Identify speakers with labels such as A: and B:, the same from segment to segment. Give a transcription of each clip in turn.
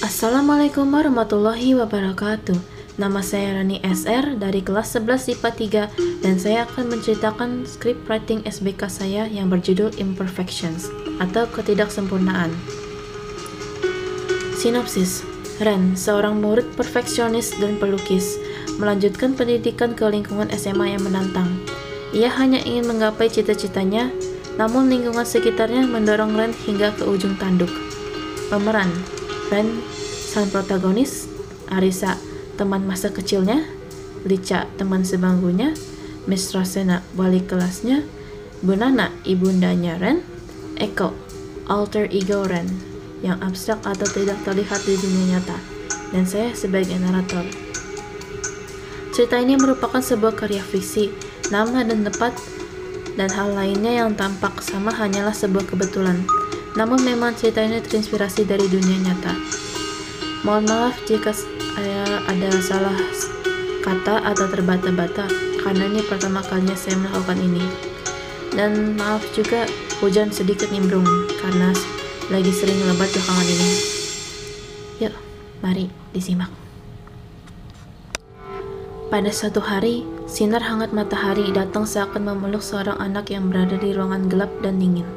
A: Assalamualaikum warahmatullahi wabarakatuh. Nama saya Rani SR dari kelas 11 IPA 3 dan saya akan menceritakan script writing SBK saya yang berjudul Imperfections atau ketidaksempurnaan. Sinopsis Ren, seorang murid perfeksionis dan pelukis, melanjutkan pendidikan ke lingkungan SMA yang menantang. Ia hanya ingin menggapai cita-citanya, namun lingkungan sekitarnya mendorong Ren hingga ke ujung tanduk. Pemeran Ren, sang protagonis, Arisa, teman masa kecilnya, Lica, teman sebangkunya, Miss Rosena, wali kelasnya, Bunana, ibundanya Ren, Eko, alter ego Ren, yang abstrak atau tidak terlihat di dunia nyata, dan saya sebagai narator. Cerita ini merupakan sebuah karya fiksi, nama dan tempat, dan hal lainnya yang tampak sama hanyalah sebuah kebetulan. Namun memang cerita ini terinspirasi dari dunia nyata. Mohon maaf jika saya ada salah kata atau terbata-bata, karena ini pertama kalinya saya melakukan ini. Dan maaf juga hujan sedikit nimbrung, karena lagi sering lebat belakangan ini. Yuk, mari disimak. Pada suatu hari, sinar hangat matahari datang seakan memeluk seorang anak yang berada di ruangan gelap dan dingin.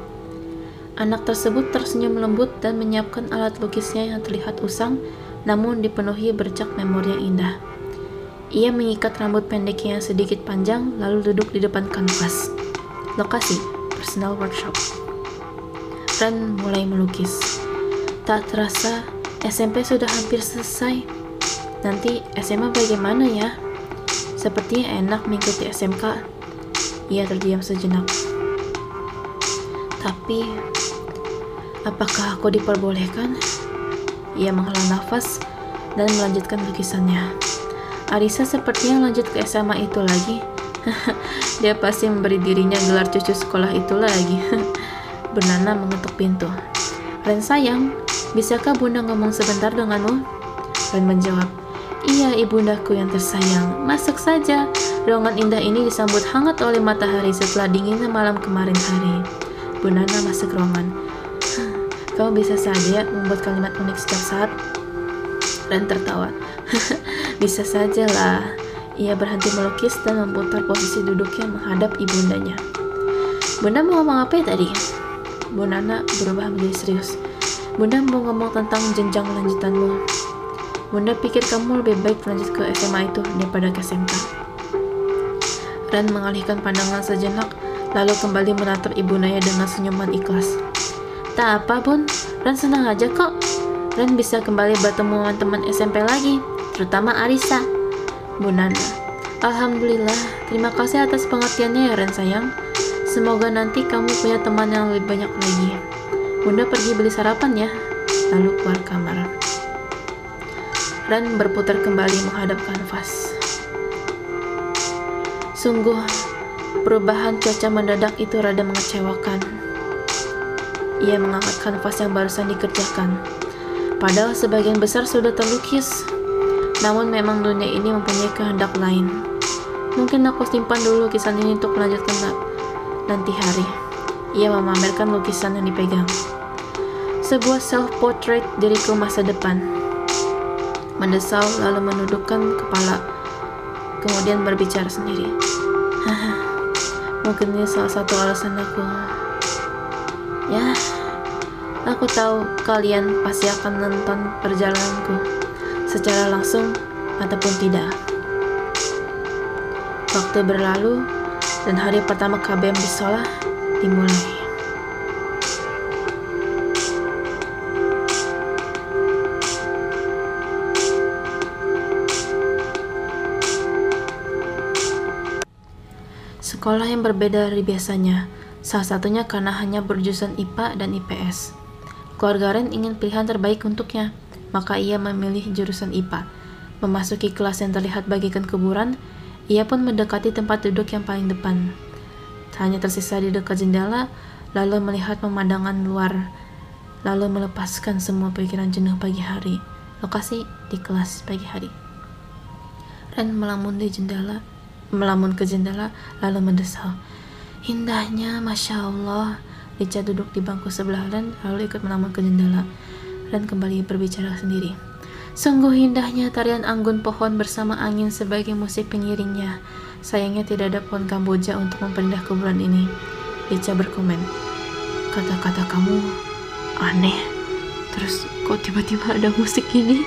A: Anak tersebut tersenyum lembut dan menyiapkan alat lukisnya yang terlihat usang, namun dipenuhi bercak memori yang indah. Ia mengikat rambut pendeknya yang sedikit panjang, lalu duduk di depan kanvas. Lokasi, personal workshop. Ren mulai melukis. Tak terasa, SMP sudah hampir selesai. Nanti SMA bagaimana ya? Sepertinya enak mengikuti SMK. Ia terdiam sejenak. Tapi, apakah aku diperbolehkan? Ia menghela nafas dan melanjutkan lukisannya. Arisa sepertinya lanjut ke SMA itu lagi. Dia pasti memberi dirinya gelar cucu sekolah itu lagi. Bernana mengetuk pintu. Ren sayang, bisakah bunda ngomong sebentar denganmu? Ren menjawab, Iya ibundaku yang tersayang, masuk saja. Ruangan indah ini disambut hangat oleh matahari setelah dinginnya malam kemarin hari. Bunana masuk ruangan. Kamu bisa saja membuat kalimat unik setiap saat. Ren tertawa. bisa saja lah. Ia berhenti melukis dan memutar posisi duduknya menghadap ibundanya. Bunda mau ngomong apa ya tadi? Bu Nana berubah menjadi serius. Bunda mau ngomong tentang jenjang lanjutanmu. Bunda pikir kamu lebih baik lanjut ke SMA itu daripada ke SMK. Ren mengalihkan pandangan sejenak, lalu kembali menatap ibu Naya dengan senyuman ikhlas. Tak apa, Bun. Ren senang aja kok. Ren bisa kembali bertemu teman SMP lagi, terutama Arisa. Bu Nana. Alhamdulillah, terima kasih atas pengertiannya ya Ren sayang. Semoga nanti kamu punya teman yang lebih banyak lagi. Bunda pergi beli sarapan ya, lalu keluar kamar. Ren berputar kembali menghadap kanvas. Sungguh, perubahan cuaca mendadak itu rada mengecewakan. Ia mengangkat kanvas yang barusan dikerjakan. Padahal sebagian besar sudah terlukis. Namun memang dunia ini mempunyai kehendak lain. Mungkin aku simpan dulu lukisan ini untuk melanjutkan nanti hari. Ia memamerkan lukisan yang dipegang. Sebuah self-portrait diriku masa depan. Mendesau lalu menundukkan kepala, kemudian berbicara sendiri. Mungkin ini salah satu alasan aku. Ya, aku tahu kalian pasti akan nonton perjalananku secara langsung ataupun tidak. Waktu berlalu, dan hari pertama KBM di Sola dimulai. Sekolah yang berbeda dari biasanya, salah satunya karena hanya berjurusan IPA dan IPS. Keluarga Ren ingin pilihan terbaik untuknya, maka ia memilih jurusan IPA. Memasuki kelas yang terlihat bagikan kuburan, ia pun mendekati tempat duduk yang paling depan. Hanya tersisa di dekat jendela, lalu melihat pemandangan luar, lalu melepaskan semua pikiran jenuh pagi hari. Lokasi di kelas pagi hari. Ren melamun di jendela, melamun ke jendela, lalu mendesau. Indahnya, Masya Allah. Lica duduk di bangku sebelah Ren, lalu ikut melamun ke jendela. Ren kembali berbicara sendiri. Sungguh indahnya tarian anggun pohon bersama angin sebagai musik pengiringnya. Sayangnya tidak ada pohon Kamboja untuk memperindah kuburan ini. Lica berkomen, kata-kata kamu aneh. Terus kok tiba-tiba ada musik ini?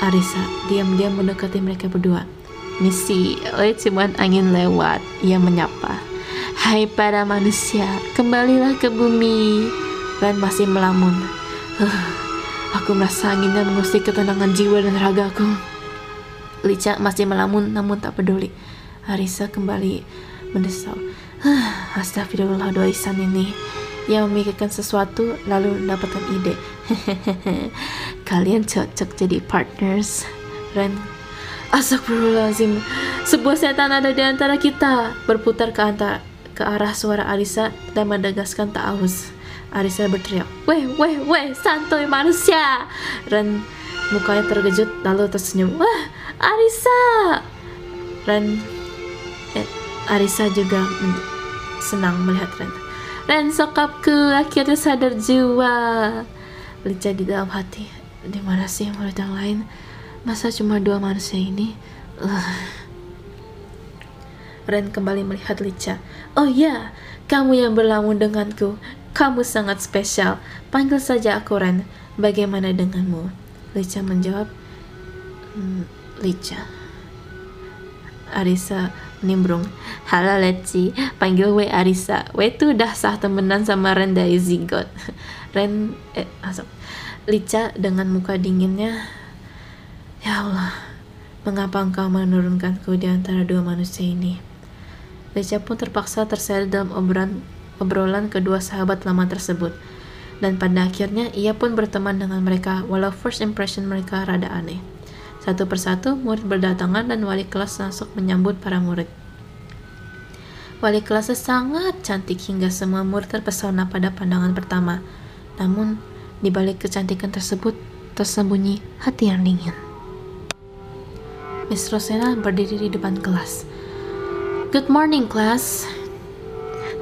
A: Arisa diam-diam mendekati mereka berdua. Misi, oleh cuman angin lewat. Ia menyapa. Hai para manusia, kembalilah ke bumi. Ren masih melamun. Huh, Aku merasa anginnya mengusik ketenangan jiwa dan ragaku. Lica masih melamun namun tak peduli. Arisa kembali mendesau. Astagfirullah doa Isan ini. Ia memikirkan sesuatu lalu mendapatkan ide. Kalian cocok jadi partners. Ren Astagfirullahaladzim Sebuah setan ada di antara kita Berputar ke, antara, ke arah suara Arisa Dan menegaskan ta'awuz Arisa berteriak, Weh, weh, weh, santuy manusia. Ren mukanya terkejut lalu tersenyum. Wah, Arisa. Ren, eh, Arisa juga senang melihat Ren. Ren sokapku akhirnya sadar jiwa. Lica di dalam hati. Di mana sih murid yang lain? Masa cuma dua manusia ini? Ren kembali melihat Lica. Oh ya, kamu yang berlamun denganku. Kamu sangat spesial. Panggil saja aku Ren. Bagaimana denganmu? Lica menjawab, hmm, Lica. Arisa menimbrung. Halo Leci, panggil we Arisa. We tuh udah sah temenan sama Ren dari Zigot. Ren, eh, masuk. Lica dengan muka dinginnya. Ya Allah, mengapa engkau menurunkanku di antara dua manusia ini? Lica pun terpaksa terseret dalam obrolan obrolan kedua sahabat lama tersebut. Dan pada akhirnya ia pun berteman dengan mereka walau first impression mereka rada aneh. Satu persatu murid berdatangan dan wali kelas masuk menyambut para murid. Wali kelasnya sangat cantik hingga semua murid terpesona pada pandangan pertama. Namun, di balik kecantikan tersebut tersembunyi hati yang dingin. Miss Rosena berdiri di depan kelas. Good morning, class.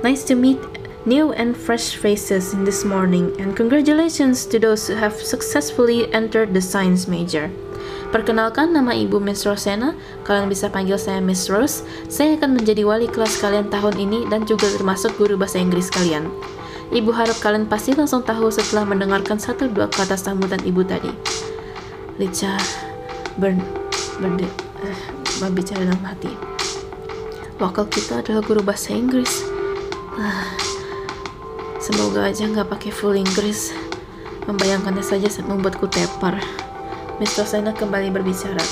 A: Nice to meet new and fresh faces in this morning and congratulations to those who have successfully entered the science major. Perkenalkan nama Ibu Miss Rosena, kalian bisa panggil saya Miss Rose. Saya akan menjadi wali kelas kalian tahun ini dan juga termasuk guru bahasa Inggris kalian. Ibu harap kalian pasti langsung tahu setelah mendengarkan satu dua kata sambutan ibu tadi. Lica ber, berde, uh, berbicara dalam hati. Wakil kita adalah guru bahasa Inggris. Semoga aja nggak pakai full Inggris. Membayangkannya saja membuatku tepar. Miss Rosena kembali berbicara.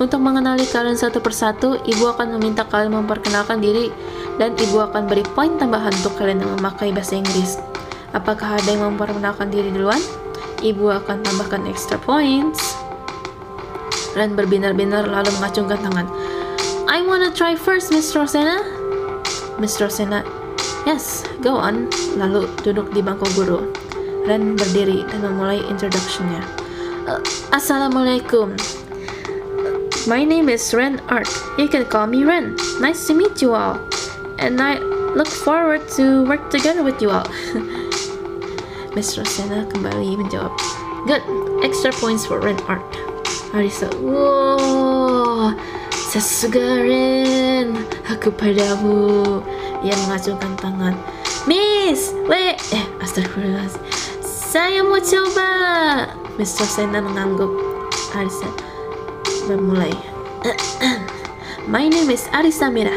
A: Untuk mengenali kalian satu persatu, ibu akan meminta kalian memperkenalkan diri dan ibu akan beri poin tambahan untuk kalian yang memakai bahasa Inggris. Apakah ada yang memperkenalkan diri duluan? Ibu akan tambahkan extra points. Ren berbinar-binar lalu mengacungkan tangan. I wanna try first, Miss Rosena. Miss Rosena Yes, go on. Lalu duduk di bangku guru. Ren berdiri dan memulai introductionnya. Uh, Assalamualaikum. My name is Ren Art. You can call me Ren. Nice to meet you all. And I look forward to work together with you all. Miss Rosena kembali menjawab. Good. Extra points for Ren Art. Arisa, wow, sesugarin aku padamu. Ia mengacungkan tangan. Miss, we, eh, astagfirullah. Saya mau coba. Miss Rosena mengangguk. Arisa bermulai. My name is Arisa Mira.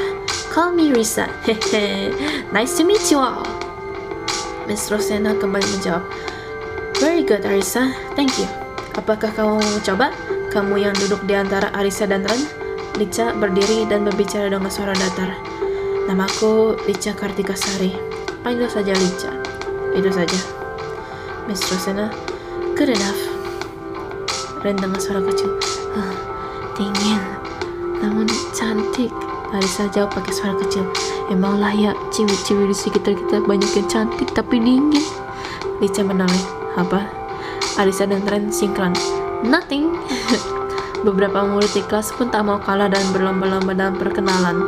A: Call me Risa. Hehe. nice to meet you all. Miss Rosena kembali menjawab. Very good, Arisa. Thank you. Apakah kamu mau coba? Kamu yang duduk di antara Arisa dan Ren? Lica berdiri dan berbicara dengan suara datar. Namaku Lica Kartika Sari. Panggil saja Lica. Itu saja. Miss Rosena, good enough. Ren dengan suara kecil. Ah, dingin, namun cantik. Larissa jawab pakai suara kecil. Emang layak ciwi-ciwi di sekitar kita banyak yang cantik tapi dingin. Lica menoleh. Apa? Arisa dan Ren sinkron. Nothing. Beberapa murid di kelas pun tak mau kalah dan berlomba-lomba dalam perkenalan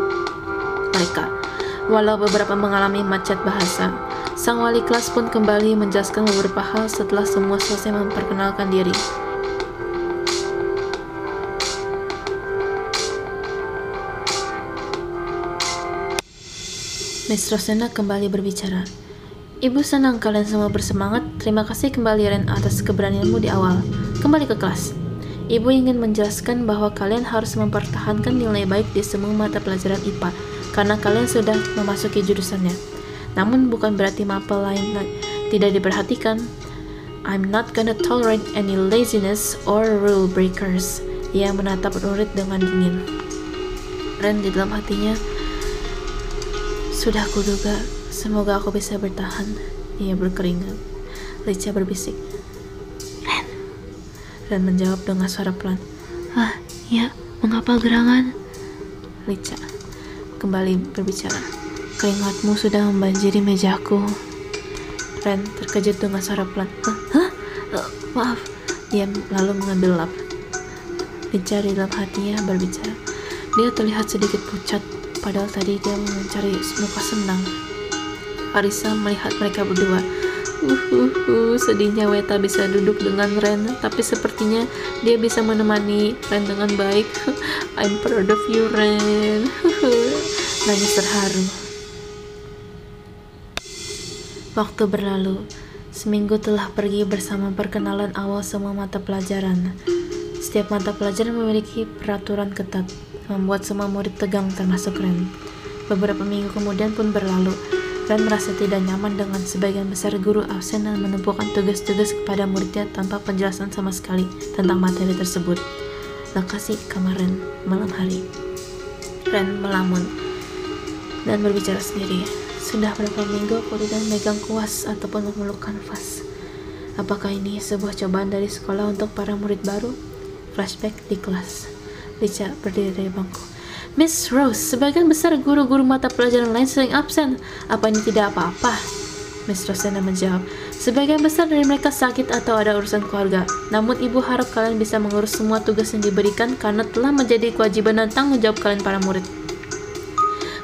A: mereka. Walau beberapa mengalami macet bahasa, Sang wali kelas pun kembali menjelaskan beberapa hal setelah semua selesai memperkenalkan diri. Miss Rosena kembali berbicara. Ibu senang kalian semua bersemangat. Terima kasih kembali Ren atas keberanianmu di awal. Kembali ke kelas. Ibu ingin menjelaskan bahwa kalian harus mempertahankan nilai baik di semua mata pelajaran IPA karena kalian sudah memasuki jurusannya. Namun bukan berarti mapel lain tidak diperhatikan. I'm not gonna tolerate any laziness or rule breakers. Ia menatap murid dengan dingin. Ren di dalam hatinya, sudah kuduga, semoga aku bisa bertahan. Ia berkeringat. Lica berbisik. Ren menjawab dengan suara pelan. Ah, ya, mengapa gerangan? Lica kembali berbicara. Keringatmu sudah membanjiri mejaku. Ren terkejut dengan suara pelan. Hah? Uh, maaf. Dia lalu mengambil lap. Mencari dalam hatinya berbicara. Dia terlihat sedikit pucat, padahal tadi dia mencari muka senang. Arisa melihat mereka berdua. Uh, uh, uh, sedihnya Weta bisa duduk dengan Ren, tapi sepertinya dia bisa menemani Ren dengan baik. I'm proud of you, Ren. Nangis terharu. Waktu berlalu, seminggu telah pergi bersama perkenalan awal semua mata pelajaran. Setiap mata pelajaran memiliki peraturan ketat, membuat semua murid tegang termasuk Ren. Beberapa minggu kemudian pun berlalu, Ren merasa tidak nyaman dengan sebagian besar guru absen dan menumpukan tugas-tugas kepada muridnya tanpa penjelasan sama sekali tentang materi tersebut. Lokasi kamar Ren malam hari. Ren melamun dan berbicara sendiri. Sudah berapa minggu aku memegang kuas ataupun memeluk kanvas. Apakah ini sebuah cobaan dari sekolah untuk para murid baru? Flashback di kelas. Lica berdiri dari bangku. Miss Rose, sebagian besar guru-guru mata pelajaran lain sering absen. Apa ini tidak apa-apa? Miss Rosena menjawab, sebagian besar dari mereka sakit atau ada urusan keluarga. Namun ibu harap kalian bisa mengurus semua tugas yang diberikan karena telah menjadi kewajiban dan tanggung jawab kalian para murid.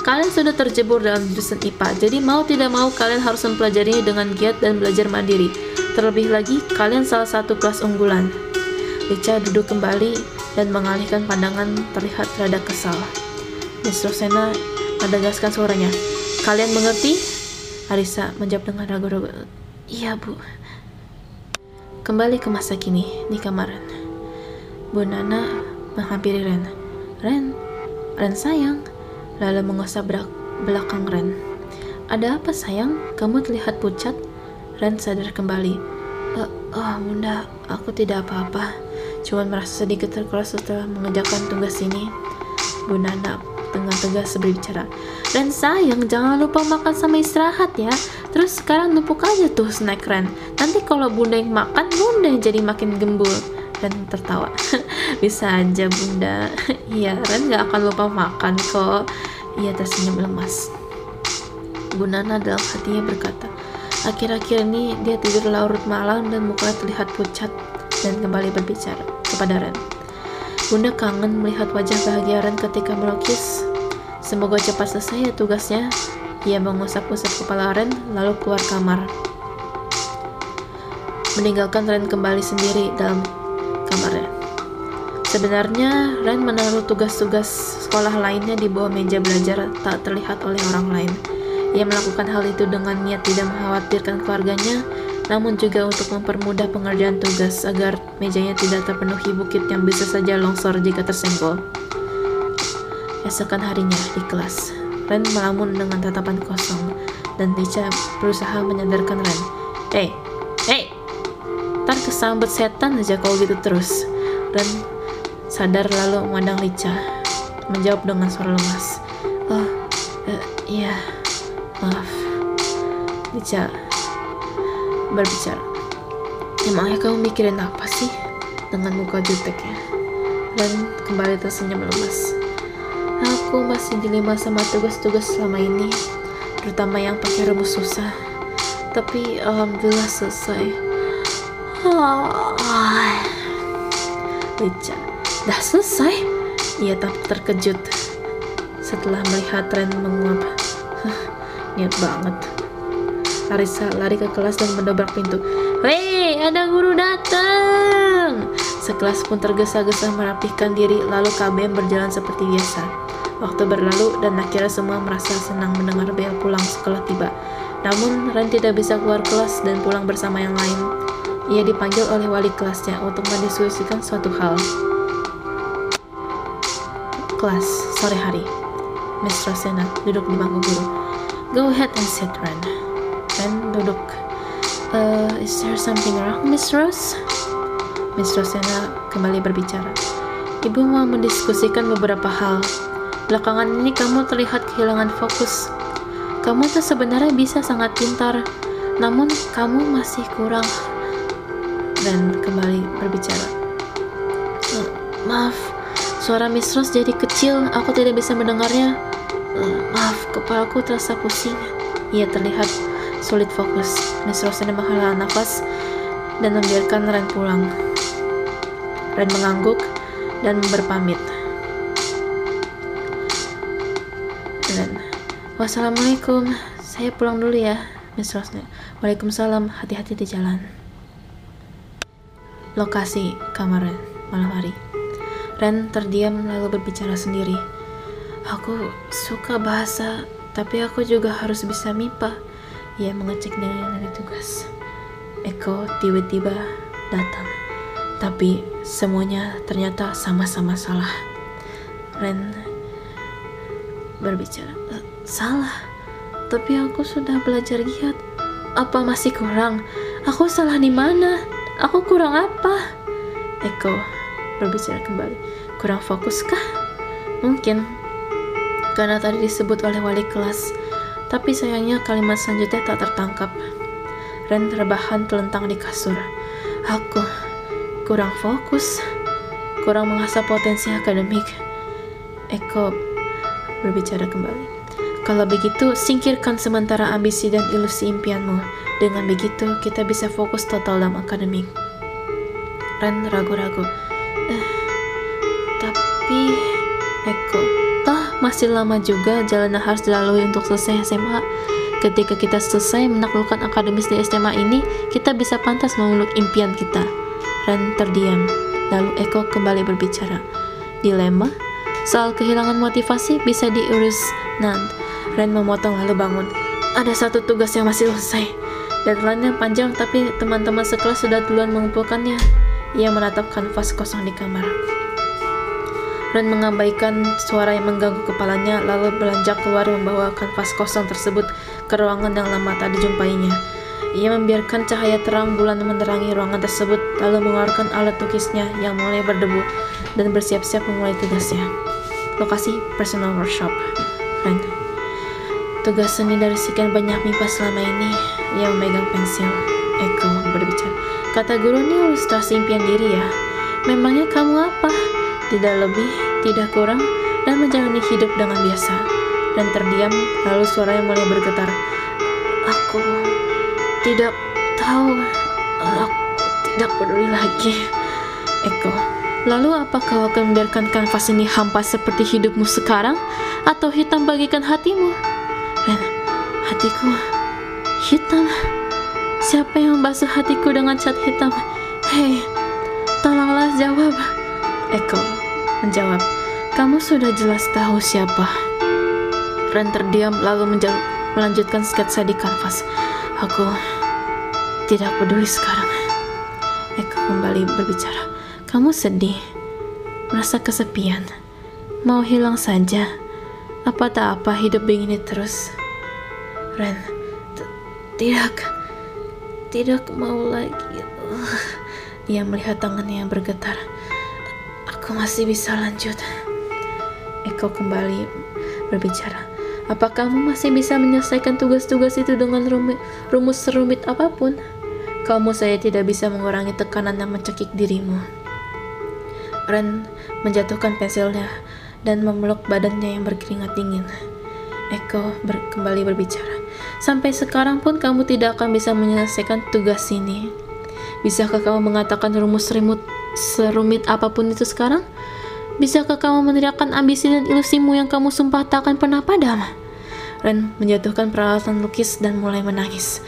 A: Kalian sudah terjebur dalam jurusan IPA, jadi mau tidak mau kalian harus mempelajarinya dengan giat dan belajar mandiri. Terlebih lagi, kalian salah satu kelas unggulan. Lica duduk kembali dan mengalihkan pandangan terlihat rada kesal. Miss Rosena menegaskan suaranya. Kalian mengerti? Arisa menjawab dengan ragu-ragu. Iya, Bu. Kembali ke masa kini, di kamar. Bu Nana menghampiri Ren. Ren, Ren sayang, lalu mengusap belakang Ren. Ada apa sayang? Kamu terlihat pucat. Ren sadar kembali. Oh, oh bunda, aku tidak apa-apa. Cuma merasa sedikit terkeras setelah mengerjakan tugas ini. Bu Nana dengan tegas berbicara. Ren sayang, jangan lupa makan sama istirahat ya. Terus sekarang numpuk aja tuh snack Ren. Nanti kalau bunda yang makan, bunda yang jadi makin gembul. Ren tertawa. Bisa aja bunda. Iya, Ren gak akan lupa makan kok. Ia tersenyum lemas. Bu Nana dalam hatinya berkata, akhir-akhir ini dia tidur larut malam dan mukanya terlihat pucat dan kembali berbicara kepada Ren. Bunda kangen melihat wajah bahagia Ren ketika melukis. Semoga cepat selesai ya tugasnya. Ia mengusap-usap kepala Ren lalu keluar kamar. Meninggalkan Ren kembali sendiri dalam kamarnya. Sebenarnya, Ren menaruh tugas-tugas sekolah lainnya di bawah meja belajar tak terlihat oleh orang lain. Ia melakukan hal itu dengan niat tidak mengkhawatirkan keluarganya, namun juga untuk mempermudah pengerjaan tugas agar mejanya tidak terpenuhi bukit yang bisa saja longsor jika tersenggol. Esokan harinya di kelas, Ren melamun dengan tatapan kosong, dan Licha berusaha menyadarkan Ren. Hei, hei, ntar kesambet setan aja kalau gitu terus. Ren Sadar lalu memandang Lica, menjawab dengan suara lemas. Oh, uh, iya, maaf. Lica berbicara. Emangnya kamu mikirin apa sih? Dengan muka juteknya. Dan kembali tersenyum lemas. Aku masih dilema sama tugas-tugas selama ini, terutama yang pakai rumus susah. Tapi alhamdulillah selesai. Oh, Lica Dah selesai? Ia tak terkejut setelah melihat tren menguap. Niat banget. Larissa lari ke kelas dan mendobrak pintu. Hei, ada guru datang! Sekelas pun tergesa-gesa merapihkan diri, lalu KBM berjalan seperti biasa. Waktu berlalu dan akhirnya semua merasa senang mendengar bel pulang sekolah tiba. Namun, Ren tidak bisa keluar kelas dan pulang bersama yang lain. Ia dipanggil oleh wali kelasnya untuk mendiskusikan suatu hal. Kelas, sore hari. Miss Rosena duduk di bangku guru. Go ahead and sit, Ren. Ren duduk. Uh, is there something wrong, Miss Rose? Miss Rosena kembali berbicara. Ibu mau mendiskusikan beberapa hal. Belakangan ini kamu terlihat kehilangan fokus. Kamu tuh sebenarnya bisa sangat pintar, namun kamu masih kurang. Dan kembali berbicara. Uh, maaf, Suara Miss Rose jadi kecil, aku tidak bisa mendengarnya. Uh, maaf, kepalaku terasa pusing. Ia terlihat sulit fokus. Miss Rose menghela nafas dan membiarkan Ren pulang. Ren mengangguk dan berpamit. Ren, wassalamualaikum. Saya pulang dulu ya, Miss Rose. Waalaikumsalam. Hati-hati di jalan. Lokasi kamar Ren, malam hari. Ren terdiam lalu berbicara sendiri. Aku suka bahasa, tapi aku juga harus bisa MIPA. Ia mengecek dengan dari tugas. Eko tiba-tiba datang, tapi semuanya ternyata sama-sama salah. Ren berbicara, e, salah, tapi aku sudah belajar giat. Apa masih kurang? Aku salah di mana? Aku kurang apa? Eko berbicara kembali. Kurang fokus kah? Mungkin. Karena tadi disebut oleh wali kelas. Tapi sayangnya kalimat selanjutnya tak tertangkap. Ren terbahan telentang di kasur. Aku kurang fokus. Kurang mengasah potensi akademik. Eko berbicara kembali. Kalau begitu, singkirkan sementara ambisi dan ilusi impianmu. Dengan begitu, kita bisa fokus total dalam akademik. Ren ragu-ragu. Eh, masih lama juga jalan yang harus dilalui untuk selesai SMA. Ketika kita selesai menaklukkan akademis di SMA ini, kita bisa pantas memeluk impian kita. Ren terdiam, lalu Eko kembali berbicara. Dilema? Soal kehilangan motivasi bisa diurus Nan. Ren memotong lalu bangun. Ada satu tugas yang masih selesai. Deadline-nya panjang tapi teman-teman sekelas sudah duluan mengumpulkannya. Ia menatap kanvas kosong di kamar. Ren mengabaikan suara yang mengganggu kepalanya, lalu beranjak keluar membawa kanvas kosong tersebut ke ruangan yang lama tak dijumpainya. Ia membiarkan cahaya terang bulan menerangi ruangan tersebut, lalu mengeluarkan alat tukisnya yang mulai berdebu dan bersiap-siap memulai tugasnya. Lokasi personal workshop. Ren. Tugas seni dari sekian banyak MIPA selama ini, ia memegang pensil. Eko berbicara. Kata guru ini ilustrasi impian diri ya. Memangnya kamu apa? Tidak lebih, tidak kurang, dan menjalani hidup dengan biasa. Dan terdiam, lalu suaranya mulai bergetar. Aku tidak tahu. Aku tidak peduli lagi. Eko. Lalu apa kau akan membiarkan kanvas ini hampa seperti hidupmu sekarang? Atau hitam bagikan hatimu? Dan hatiku hitam. Siapa yang membasuh hatiku dengan cat hitam? Hei, tolonglah jawab. Eko menjawab, kamu sudah jelas tahu siapa. Ren terdiam lalu melanjutkan sketsa di kanvas. Aku tidak peduli sekarang. Eko kembali berbicara. Kamu sedih, merasa kesepian, mau hilang saja. Apa tak apa hidup begini terus. Ren, tidak tidak mau lagi. Dia melihat tangannya yang bergetar. Aku masih bisa lanjut. Eko kembali berbicara. Apa kamu masih bisa menyelesaikan tugas-tugas itu dengan rumit, rumus serumit apa pun? Kamu saya tidak bisa mengurangi tekanan yang mencekik dirimu. Ren menjatuhkan pensilnya dan memeluk badannya yang berkeringat dingin. Eko ber kembali berbicara. Sampai sekarang pun kamu tidak akan bisa menyelesaikan tugas ini. Bisakah kamu mengatakan rumus serumit apa pun itu sekarang? Bisakah kamu meneriakkan ambisi dan ilusimu yang kamu sumpah tak akan pernah padam? Ren menjatuhkan peralatan lukis dan mulai menangis.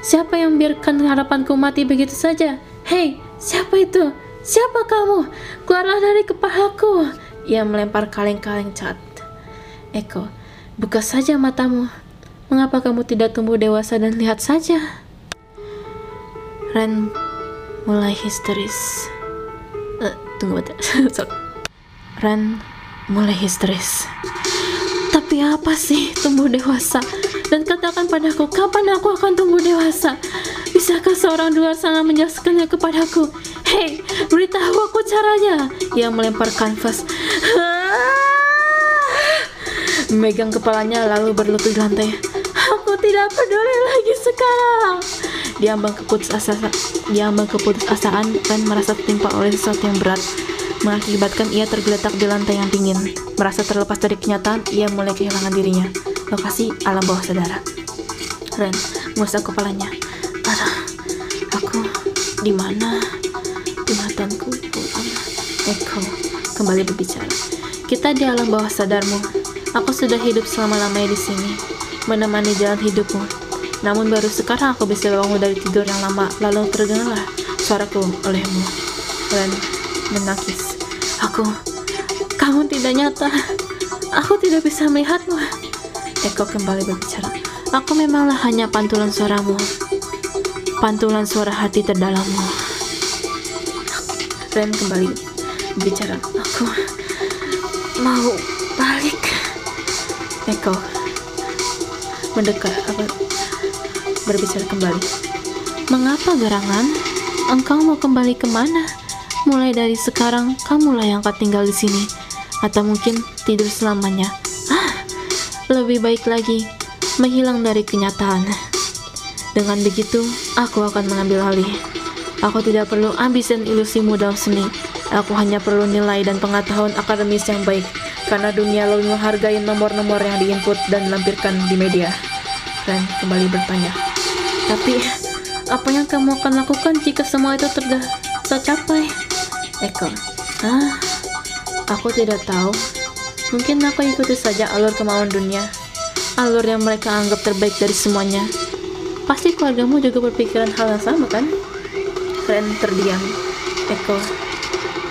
A: Siapa yang biarkan harapanku mati begitu saja? Hei, siapa itu? Siapa kamu? Keluarlah dari kepalaku. Ia melempar kaleng-kaleng cat. Eko, buka saja matamu. Mengapa kamu tidak tumbuh dewasa dan lihat saja? Ren mulai histeris. Tunggu bentar. Ren mulai histeris. Tapi apa sih tumbuh dewasa? Dan katakan padaku, kapan aku akan tumbuh dewasa? Bisakah seorang luar sana menjelaskannya kepadaku? Hei, beritahu aku caranya. Ia melempar kanvas. Memegang kepalanya lalu berlutut di lantai. Aku tidak peduli lagi sekarang. Diambang keputusasaan, diambang keputusasaan dan merasa tertimpa oleh sesuatu yang berat mengakibatkan ia tergeletak di lantai yang dingin. Merasa terlepas dari kenyataan, ia mulai kehilangan dirinya. Lokasi alam bawah sadar. Ren mengusap kepalanya. Aku di mana? Ingatanku pulang. Eko kembali berbicara. Kita di alam bawah sadarmu. Aku sudah hidup selama-lamanya di sini, menemani jalan hidupmu. Namun baru sekarang aku bisa bangun dari tidur yang lama, lalu terdengarlah suaraku olehmu. Ren menangis. Aku, kamu tidak nyata. Aku tidak bisa melihatmu. Eko kembali berbicara. Aku memanglah hanya pantulan suaramu. Pantulan suara hati terdalammu. Ren kembali berbicara. Aku mau balik. Eko mendekat apa berbicara kembali. Mengapa gerangan? Engkau mau kembali ke mana? Mulai dari sekarang, kamulah yang akan tinggal di sini. Atau mungkin tidur selamanya. Ah, lebih baik lagi, menghilang dari kenyataan. Dengan begitu, aku akan mengambil alih. Aku tidak perlu ambis dan ilusi dalam seni. Aku hanya perlu nilai dan pengetahuan akademis yang baik, karena dunia lebih menghargai nomor-nomor yang diinput dan dilampirkan di media. Dan kembali bertanya, tapi apa yang kamu akan lakukan jika semua itu tercapai? Eko, ah, aku tidak tahu. Mungkin aku ikuti saja alur kemauan dunia, alur yang mereka anggap terbaik dari semuanya. Pasti keluargamu juga berpikiran hal yang sama, kan? Ren terdiam. Eko,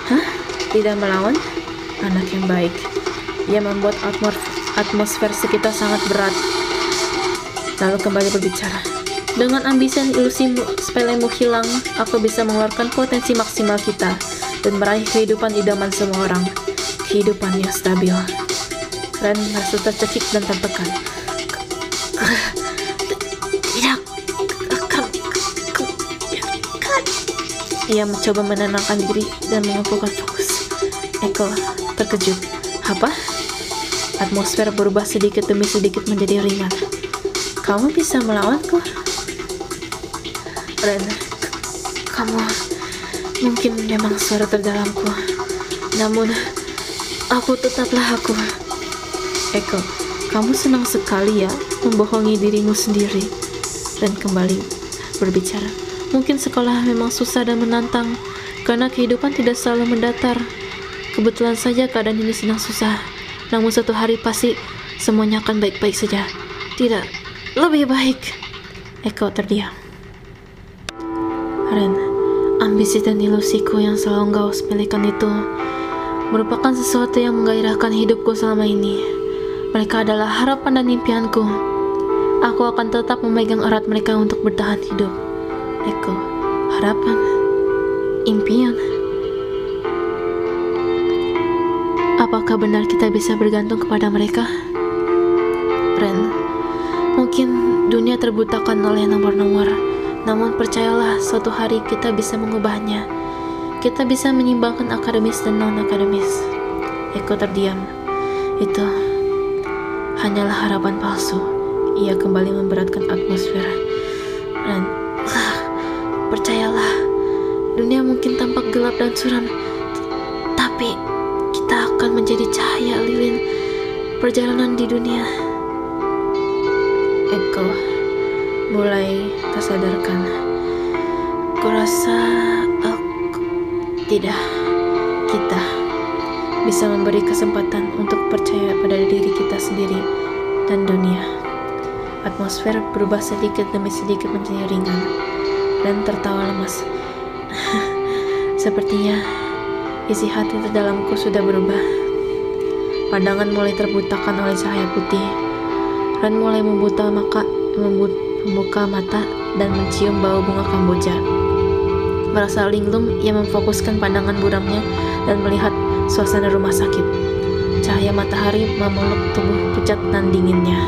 A: hah? Tidak melawan? Anak yang baik. Ia membuat atmosfer sekitar sangat berat. Lalu kembali berbicara. Dengan ambisi dan ilusimu sepelemu hilang, aku bisa mengeluarkan potensi maksimal kita dan meraih kehidupan idaman semua orang, kehidupan yang stabil. Ren merasa tercekik dan tertekan. Tidak Ia mencoba menenangkan diri dan mengumpulkan fokus. Eko terkejut. Apa? Atmosfer berubah sedikit demi sedikit menjadi ringan. Kamu bisa melawanku? Ren, kamu Mungkin memang suara terdalamku, namun aku tetaplah aku. Eko, kamu senang sekali ya membohongi dirimu sendiri dan kembali berbicara. Mungkin sekolah memang susah dan menantang karena kehidupan tidak selalu mendatar. Kebetulan saja keadaan ini sedang susah, namun suatu hari pasti semuanya akan baik-baik saja. Tidak, lebih baik. Eko terdiam. Ren Ambisi dan ilusiku yang selalu engkau sepelekan itu merupakan sesuatu yang menggairahkan hidupku selama ini. Mereka adalah harapan dan impianku. Aku akan tetap memegang erat mereka untuk bertahan hidup. Eko, harapan, impian. Apakah benar kita bisa bergantung kepada mereka? Ren, mungkin dunia terbutakan oleh nomor-nomor namun percayalah, suatu hari kita bisa mengubahnya. Kita bisa menyimbangkan akademis dan non-akademis. Eko terdiam. Itu hanyalah harapan palsu. Ia kembali memberatkan atmosfer. Dan ah, percayalah, dunia mungkin tampak gelap dan suram, tapi kita akan menjadi cahaya lilin perjalanan di dunia. Eko mulai tersadarkan. Kurasa aku tidak kita bisa memberi kesempatan untuk percaya pada diri kita sendiri dan dunia. Atmosfer berubah sedikit demi sedikit menjadi ringan. dan tertawa lemas. Sepertinya isi hati terdalamku sudah berubah. Pandangan mulai terbutakan oleh cahaya putih. Ren mulai membuka maka membuka mata dan mencium bau bunga kamboja. Merasa linglung, ia memfokuskan pandangan buramnya dan melihat suasana rumah sakit. Cahaya matahari memeluk tubuh pucat dan dinginnya.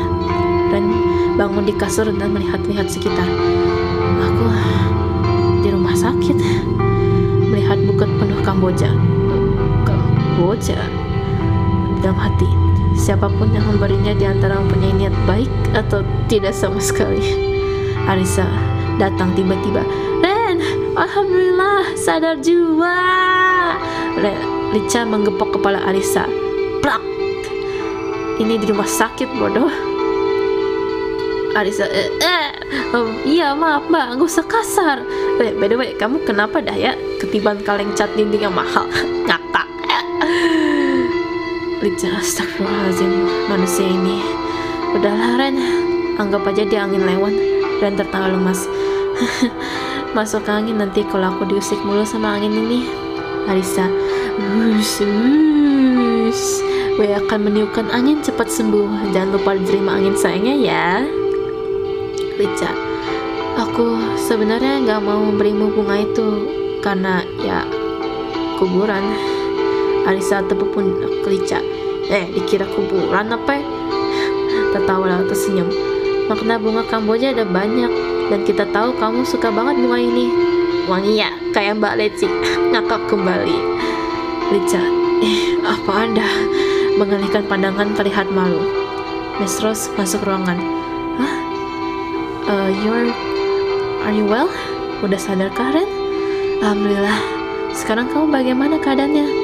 A: Ren bangun di kasur dan melihat-lihat sekitar. Aku di rumah sakit melihat bukit penuh Kamboja. Kamboja dalam hati. Siapa pun yang memberinya di antara mempunyai niat baik atau tidak sama sekali. Arisa datang tiba-tiba. Ren, Alhamdulillah sadar juga. Ren, Lica menggepok kepala Arisa. Plak. Ini di rumah sakit bodoh. Arisa eh, eh oh, iya maaf mbak gak usah kasar eh, by the way kamu kenapa dah ya ketiban kaleng cat dinding yang mahal Lica astagfirullahaladzim manusia ini. Udahlah Ren. Anggap aja dia angin lewat Ren tertawa lemas. Masuk angin nanti kalau aku diusik mulu sama angin ini. Arisa wush wush. Gue akan meniupkan angin cepat sembuh. Jangan lupa diterima angin sayangnya ya. Richard aku sebenarnya nggak mau memberimu bunga itu karena ya kuburan Alisa tepuk pun Rica eh dikira kuburan apa tertawa lalu tersenyum. Makna bunga Kamboja ada banyak dan kita tahu kamu suka banget bunga ini. Wangi ya? Kayak Mbak Leci. Ngakak kembali. Rica eh apa anda mengalihkan pandangan terlihat malu. Miss masuk ruangan. Uh, you're are you well? Udah sadar Karen? Alhamdulillah. Sekarang kamu bagaimana keadaannya?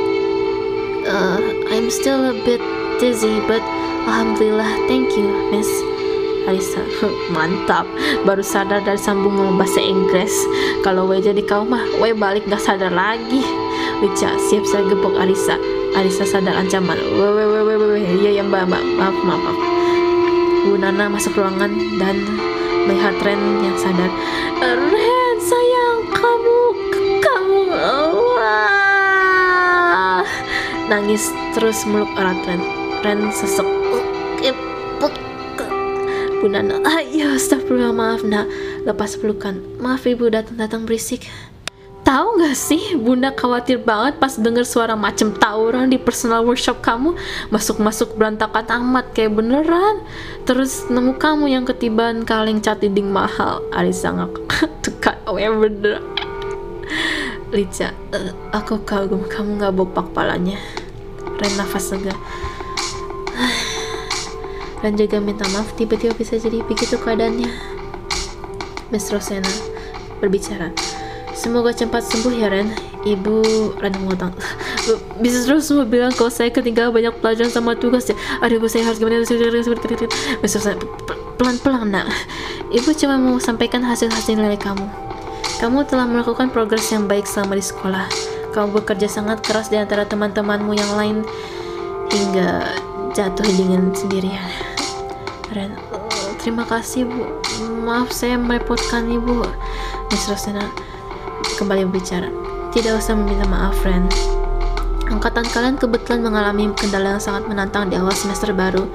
A: Uh, I'm still a bit dizzy, but Alhamdulillah, thank you, Miss. Alisa, mantap. Baru sadar dari sambung ngomong bahasa Inggris. Kalau we jadi kau mah, we balik gak sadar lagi. Lica, siap saya gepok Alisa. Alisa sadar ancaman. Weh, weh, weh, weh, weh. Iya, ya mbak, mbak. Maaf, maaf, maaf. Bu Nana masuk ruangan dan melihat Ren yang sadar Ren nangis terus meluk erat Ren Ren sesek Bunda Nana, ayo astagfirullah maaf nak Lepas pelukan Maaf ibu datang-datang berisik Tahu gak sih, Bunda khawatir banget pas denger suara macem tawuran di personal workshop kamu masuk-masuk berantakan amat kayak beneran. Terus nemu kamu yang ketiban kaleng cat dinding mahal. Arisa ngak tuh oh ya bener. Lica, uh, aku kagum kamu gak bopak palanya. Ren nafas lega. Ren juga minta maaf tiba-tiba bisa jadi begitu keadaannya. Miss Rosena berbicara. Semoga cepat sembuh ya Ren. Ibu Ren ngutang. Bisa terus semua bilang kalau saya ketinggalan banyak pelajaran sama tugas ya. Aduh, saya harus gimana? Bisa saya pelan-pelan nak. Ibu cuma mau sampaikan hasil-hasil nilai kamu. Kamu telah melakukan progres yang baik selama di sekolah. Kamu bekerja sangat keras di antara teman-temanmu yang lain hingga jatuh dingin sendirian. Ren, terima kasih bu. Maaf saya merepotkan ibu. Miss Rosena, kembali berbicara. Tidak usah meminta maaf, friend. Angkatan kalian kebetulan mengalami kendala yang sangat menantang di awal semester baru.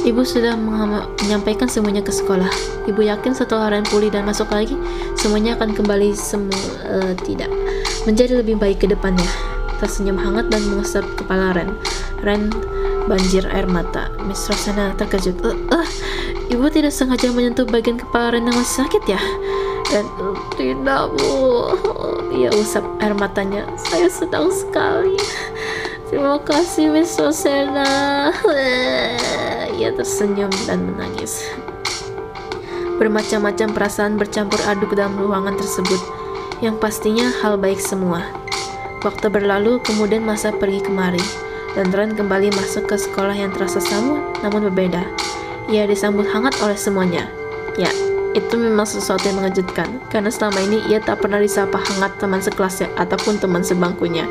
A: Ibu sudah menyampaikan semuanya ke sekolah. Ibu yakin setelah Ren pulih dan masuk lagi, semuanya akan kembali semua uh, tidak menjadi lebih baik ke depannya. Tersenyum hangat dan mengusap kepala Ren. Ren banjir air mata. Miss Rosana terkejut. Uh, uh, ibu tidak sengaja menyentuh bagian kepala Ren yang masih sakit ya? dan tidak bu ia usap air matanya saya sedang sekali terima kasih Miss Rosena ia tersenyum dan menangis. Bermacam-macam perasaan bercampur aduk dalam ruangan tersebut. Yang pastinya hal baik semua. Waktu berlalu kemudian masa pergi kemari. Dan Ren kembali masuk ke sekolah yang terasa sama namun berbeda. Ia disambut hangat oleh semuanya. Ya itu memang sesuatu yang mengejutkan, karena selama ini ia tak pernah disapa hangat teman sekelasnya ataupun teman sebangkunya.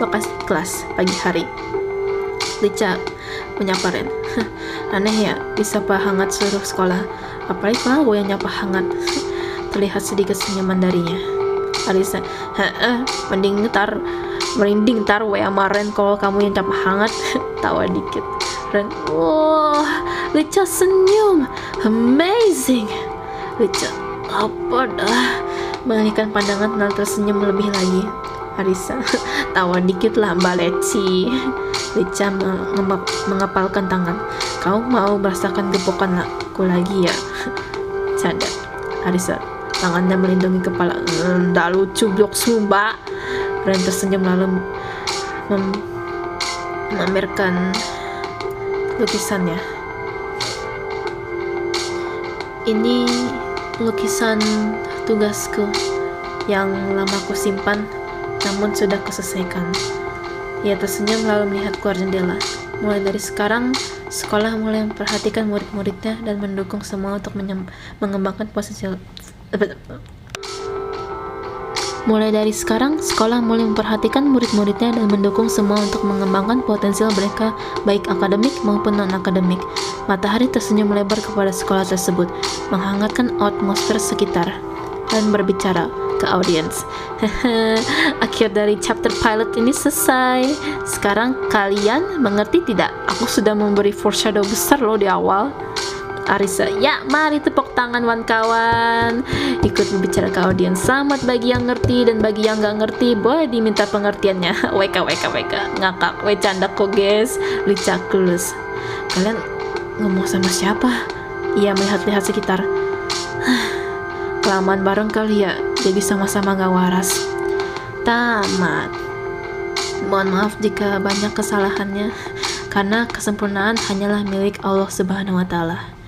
A: Lokasi kelas, pagi hari. Lica menyapa Ren. Aneh ya, disapa hangat seluruh sekolah. Apalagi gue yang nyapa hangat. Terlihat sedikit senyuman darinya. Arisa, heeh, mending ntar merinding ntar wa Maren kalau kamu yang nyapa hangat tawa dikit Ren wah Lica senyum amazing Lica apa dah mengalihkan pandangan lalu tersenyum lebih lagi Arisa tawa dikit lah Mbak Leci Lica mengepalkan tangan. Kau mau merasakan gepokan aku lagi ya? Canda. Arisa tangannya melindungi kepala. Nggak lucu blok sumba Ren tersenyum lalu mem memamerkan lukisannya. Ini lukisan tugasku yang lama aku simpan namun sudah kuselesaikan. Ia tersenyum lalu melihat keluar jendela. Mulai dari sekarang, sekolah mulai memperhatikan murid-muridnya dan mendukung semua untuk mengembangkan potensial Mulai dari sekarang, sekolah mulai memperhatikan murid-muridnya dan mendukung semua untuk mengembangkan potensial mereka, baik akademik maupun non-akademik. Matahari tersenyum lebar kepada sekolah tersebut, menghangatkan atmosfer sekitar, dan berbicara ke audiens. Akhir dari chapter pilot ini selesai. Sekarang kalian mengerti tidak? Aku sudah memberi foreshadow besar loh di awal. Arisa, ya mari tepuk tangan wan kawan Ikut berbicara ke audiens Selamat bagi yang ngerti dan bagi yang nggak ngerti Boleh diminta pengertiannya Weka weka weka Ngakak, we canda kok guys Licaklus Kalian ngomong sama siapa? Ia melihat-lihat sekitar Kelamaan bareng kali ya Jadi sama-sama gak waras Tamat Mohon maaf jika banyak kesalahannya karena kesempurnaan hanyalah milik Allah Subhanahu wa taala.